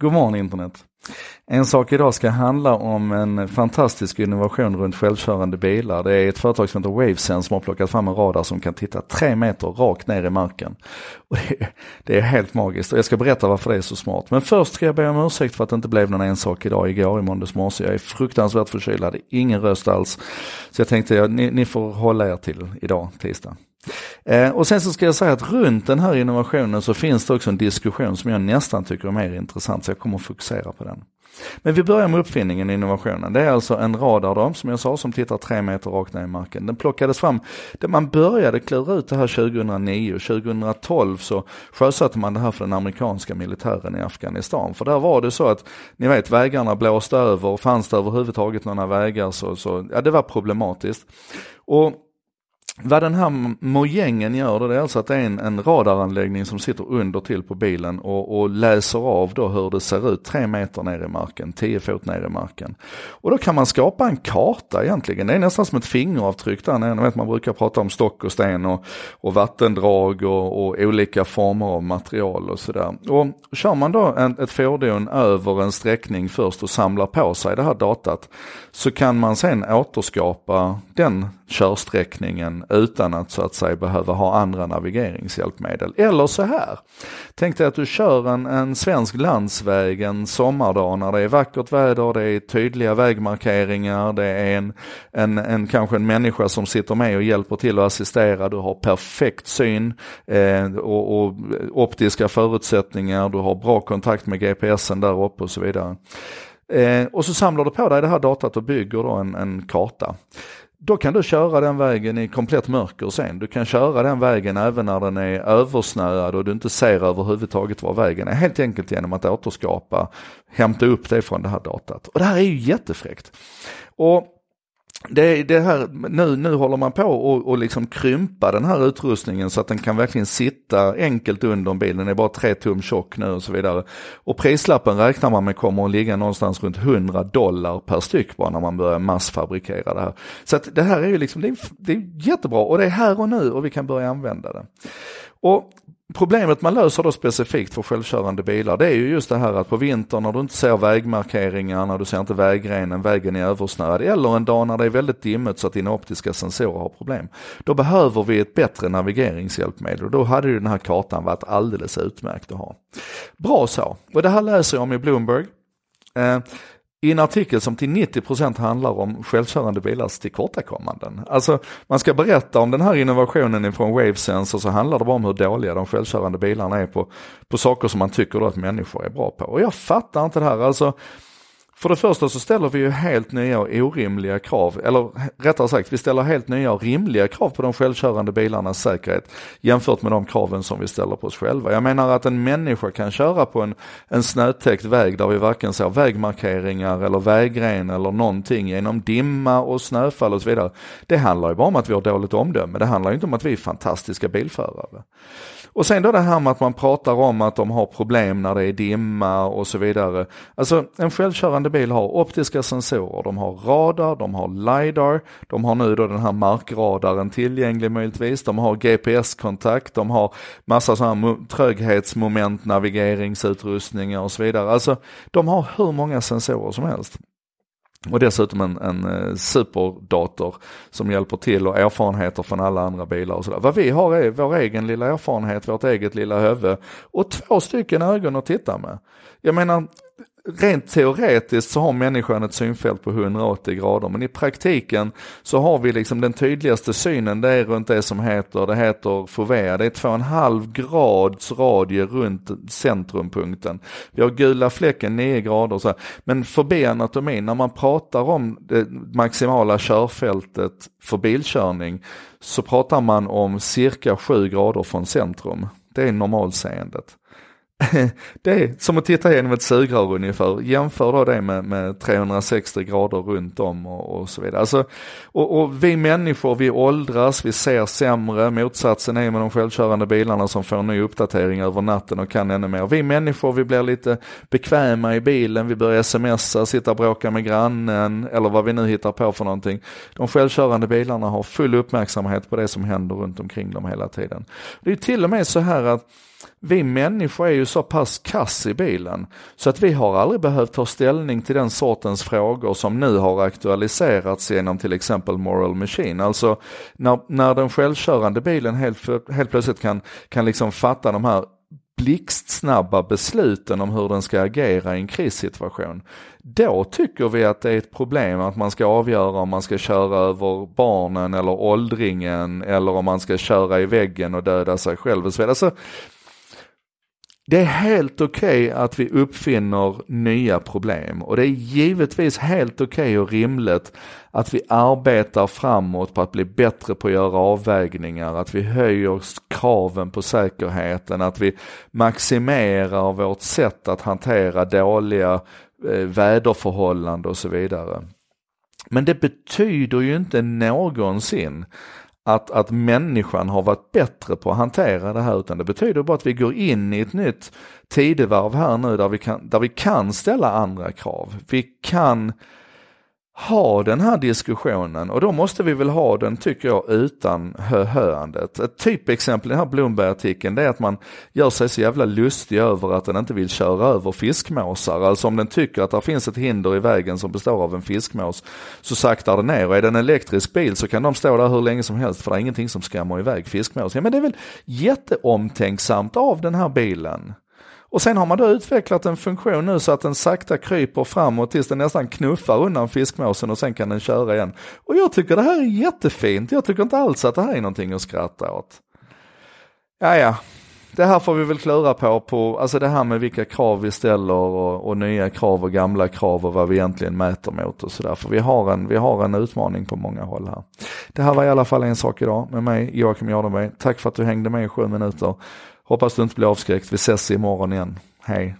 God morgon internet. En sak idag ska handla om en fantastisk innovation runt självkörande bilar. Det är ett företag som heter Wavesense som har plockat fram en radar som kan titta tre meter rakt ner i marken. Och det, är, det är helt magiskt och jag ska berätta varför det är så smart. Men först ska jag be om ursäkt för att det inte blev någon en sak idag, igår i måndags morse. Jag är fruktansvärt förkyld, hade ingen röst alls. Så jag tänkte, ja, ni, ni får hålla er till idag, tisdag. Eh, och sen så ska jag säga att runt den här innovationen så finns det också en diskussion som jag nästan tycker är mer intressant så jag kommer att fokusera på den. Men vi börjar med uppfinningen, innovationen. Det är alltså en radar då, som jag sa, som tittar tre meter rakt ner i marken. Den plockades fram, där man började klura ut det här 2009 2012 så sjösatte man det här för den amerikanska militären i Afghanistan. För där var det så att, ni vet vägarna blåste över fanns det överhuvudtaget några vägar så, så ja det var problematiskt. Och vad den här mojängen gör det är alltså att det är en, en radaranläggning som sitter under till på bilen och, och, läser av då hur det ser ut tre meter ner i marken, tio fot ner i marken. Och då kan man skapa en karta egentligen, det är nästan som ett fingeravtryck där nere. Vet, man brukar prata om stock och sten och, och vattendrag och, och, olika former av material och sådär. Och kör man då en, ett fordon över en sträckning först och samlar på sig det här datat så kan man sen återskapa den körsträckningen utan att så att säga behöva ha andra navigeringshjälpmedel. Eller så här, tänk dig att du kör en, en svensk landsväg en sommardag när det är vackert väder, det är tydliga vägmarkeringar, det är en, en, en kanske en människa som sitter med och hjälper till och assisterar, du har perfekt syn eh, och, och optiska förutsättningar, du har bra kontakt med GPSen där uppe och så vidare. Eh, och så samlar du på dig det här datat och bygger då en, en karta. Då kan du köra den vägen i komplett mörker sen. Du kan köra den vägen även när den är översnöad och du inte ser överhuvudtaget var vägen är. Helt enkelt genom att återskapa, hämta upp det från det här datat. Och det här är ju jättefräckt. Och det, det här, nu, nu håller man på och, och liksom krympa den här utrustningen så att den kan verkligen sitta enkelt under en bil. Den är bara tre tum tjock nu och så vidare. Och prislappen räknar man med kommer att ligga någonstans runt 100 dollar per styck bara när man börjar massfabrikera det här. Så att det här är ju liksom, det är, det är jättebra och det är här och nu och vi kan börja använda det. Och Problemet man löser då specifikt för självkörande bilar det är ju just det här att på vintern när du inte ser vägmarkeringarna, du ser inte vägrenen, vägen är översnöad eller en dag när det är väldigt dimmigt så att dina optiska sensorer har problem. Då behöver vi ett bättre navigeringshjälpmedel och då hade ju den här kartan varit alldeles utmärkt att ha. Bra så, och det här läser jag om i Bloomberg. Eh, i en artikel som till 90% handlar om självkörande bilars tillkortakommanden. Alltså man ska berätta om den här innovationen ifrån Wavesense och så handlar det bara om hur dåliga de självkörande bilarna är på, på saker som man tycker då att människor är bra på. Och jag fattar inte det här. Alltså för det första så ställer vi ju helt nya och orimliga krav, eller rättare sagt vi ställer helt nya och rimliga krav på de självkörande bilarnas säkerhet jämfört med de kraven som vi ställer på oss själva. Jag menar att en människa kan köra på en, en snötäckt väg där vi varken ser vägmarkeringar eller vägren eller någonting genom dimma och snöfall och så vidare. Det handlar ju bara om att vi har dåligt omdöme, det handlar ju inte om att vi är fantastiska bilförare. Och sen då det här med att man pratar om att de har problem när det är dimma och så vidare. Alltså en självkörande bil har optiska sensorer, de har radar, de har LiDAR, de har nu då den här markradaren tillgänglig möjligtvis, de har GPS-kontakt, de har massa sådana här tröghetsmoment, navigeringsutrustningar och så vidare. Alltså de har hur många sensorer som helst. Och dessutom en, en eh, superdator som hjälper till och erfarenheter från alla andra bilar och sådär. Vad vi har är vår egen lilla erfarenhet, vårt eget lilla huvud och två stycken ögon att titta med. Jag menar, rent teoretiskt så har människan ett synfält på 180 grader men i praktiken så har vi liksom den tydligaste synen det är runt det som heter, det heter fovea, det är 2,5 grads radie runt centrumpunkten. Vi har gula fläcken 9 grader så här. men förbi anatomin när man pratar om det maximala körfältet för bilkörning så pratar man om cirka 7 grader från centrum. Det är normalseendet. det är som att titta genom ett sugrör ungefär. Jämför då det med, med 360 grader runt om och, och så vidare. Alltså, och, och, vi människor, vi åldras, vi ser sämre. Motsatsen är med de självkörande bilarna som får en ny uppdatering över natten och kan ännu mer. Vi människor, vi blir lite bekväma i bilen, vi börjar smsa, sitta och bråka med grannen eller vad vi nu hittar på för någonting. De självkörande bilarna har full uppmärksamhet på det som händer runt omkring dem hela tiden. Det är till och med så här att vi människor är ju så pass kass i bilen så att vi har aldrig behövt ta ställning till den sortens frågor som nu har aktualiserats genom till exempel Moral Machine. Alltså när, när den självkörande bilen helt, helt plötsligt kan, kan liksom fatta de här blixtsnabba besluten om hur den ska agera i en krissituation. Då tycker vi att det är ett problem att man ska avgöra om man ska köra över barnen eller åldringen eller om man ska köra i väggen och döda sig själv och så vidare. Alltså, det är helt okej okay att vi uppfinner nya problem och det är givetvis helt okej okay och rimligt att vi arbetar framåt på att bli bättre på att göra avvägningar, att vi höjer kraven på säkerheten, att vi maximerar vårt sätt att hantera dåliga eh, väderförhållanden och så vidare. Men det betyder ju inte någonsin att, att människan har varit bättre på att hantera det här utan det betyder bara att vi går in i ett nytt tidevarv här nu där vi kan, där vi kan ställa andra krav. Vi kan ha den här diskussionen och då måste vi väl ha den, tycker jag, utan höhöandet. Ett typexempel i den här Blomberg-artikeln, det är att man gör sig så jävla lustig över att den inte vill köra över fiskmåsar. Alltså om den tycker att det finns ett hinder i vägen som består av en fiskmås så saktar den ner och är det en elektrisk bil så kan de stå där hur länge som helst för det är ingenting som skrämmer iväg fiskmås. Ja men det är väl jätteomtänksamt av den här bilen. Och sen har man då utvecklat en funktion nu så att den sakta kryper framåt tills den nästan knuffar undan fiskmåsen och sen kan den köra igen. Och jag tycker det här är jättefint. Jag tycker inte alls att det här är någonting att skratta åt. Ja, ja. Det här får vi väl klura på, på alltså det här med vilka krav vi ställer och, och nya krav och gamla krav och vad vi egentligen mäter mot och sådär. För vi har, en, vi har en utmaning på många håll här. Det här var i alla fall en sak idag med mig, Joakim Jardenberg. Tack för att du hängde med i sju minuter. Hoppas du inte blir avskräckt. Vi ses imorgon igen. Hej!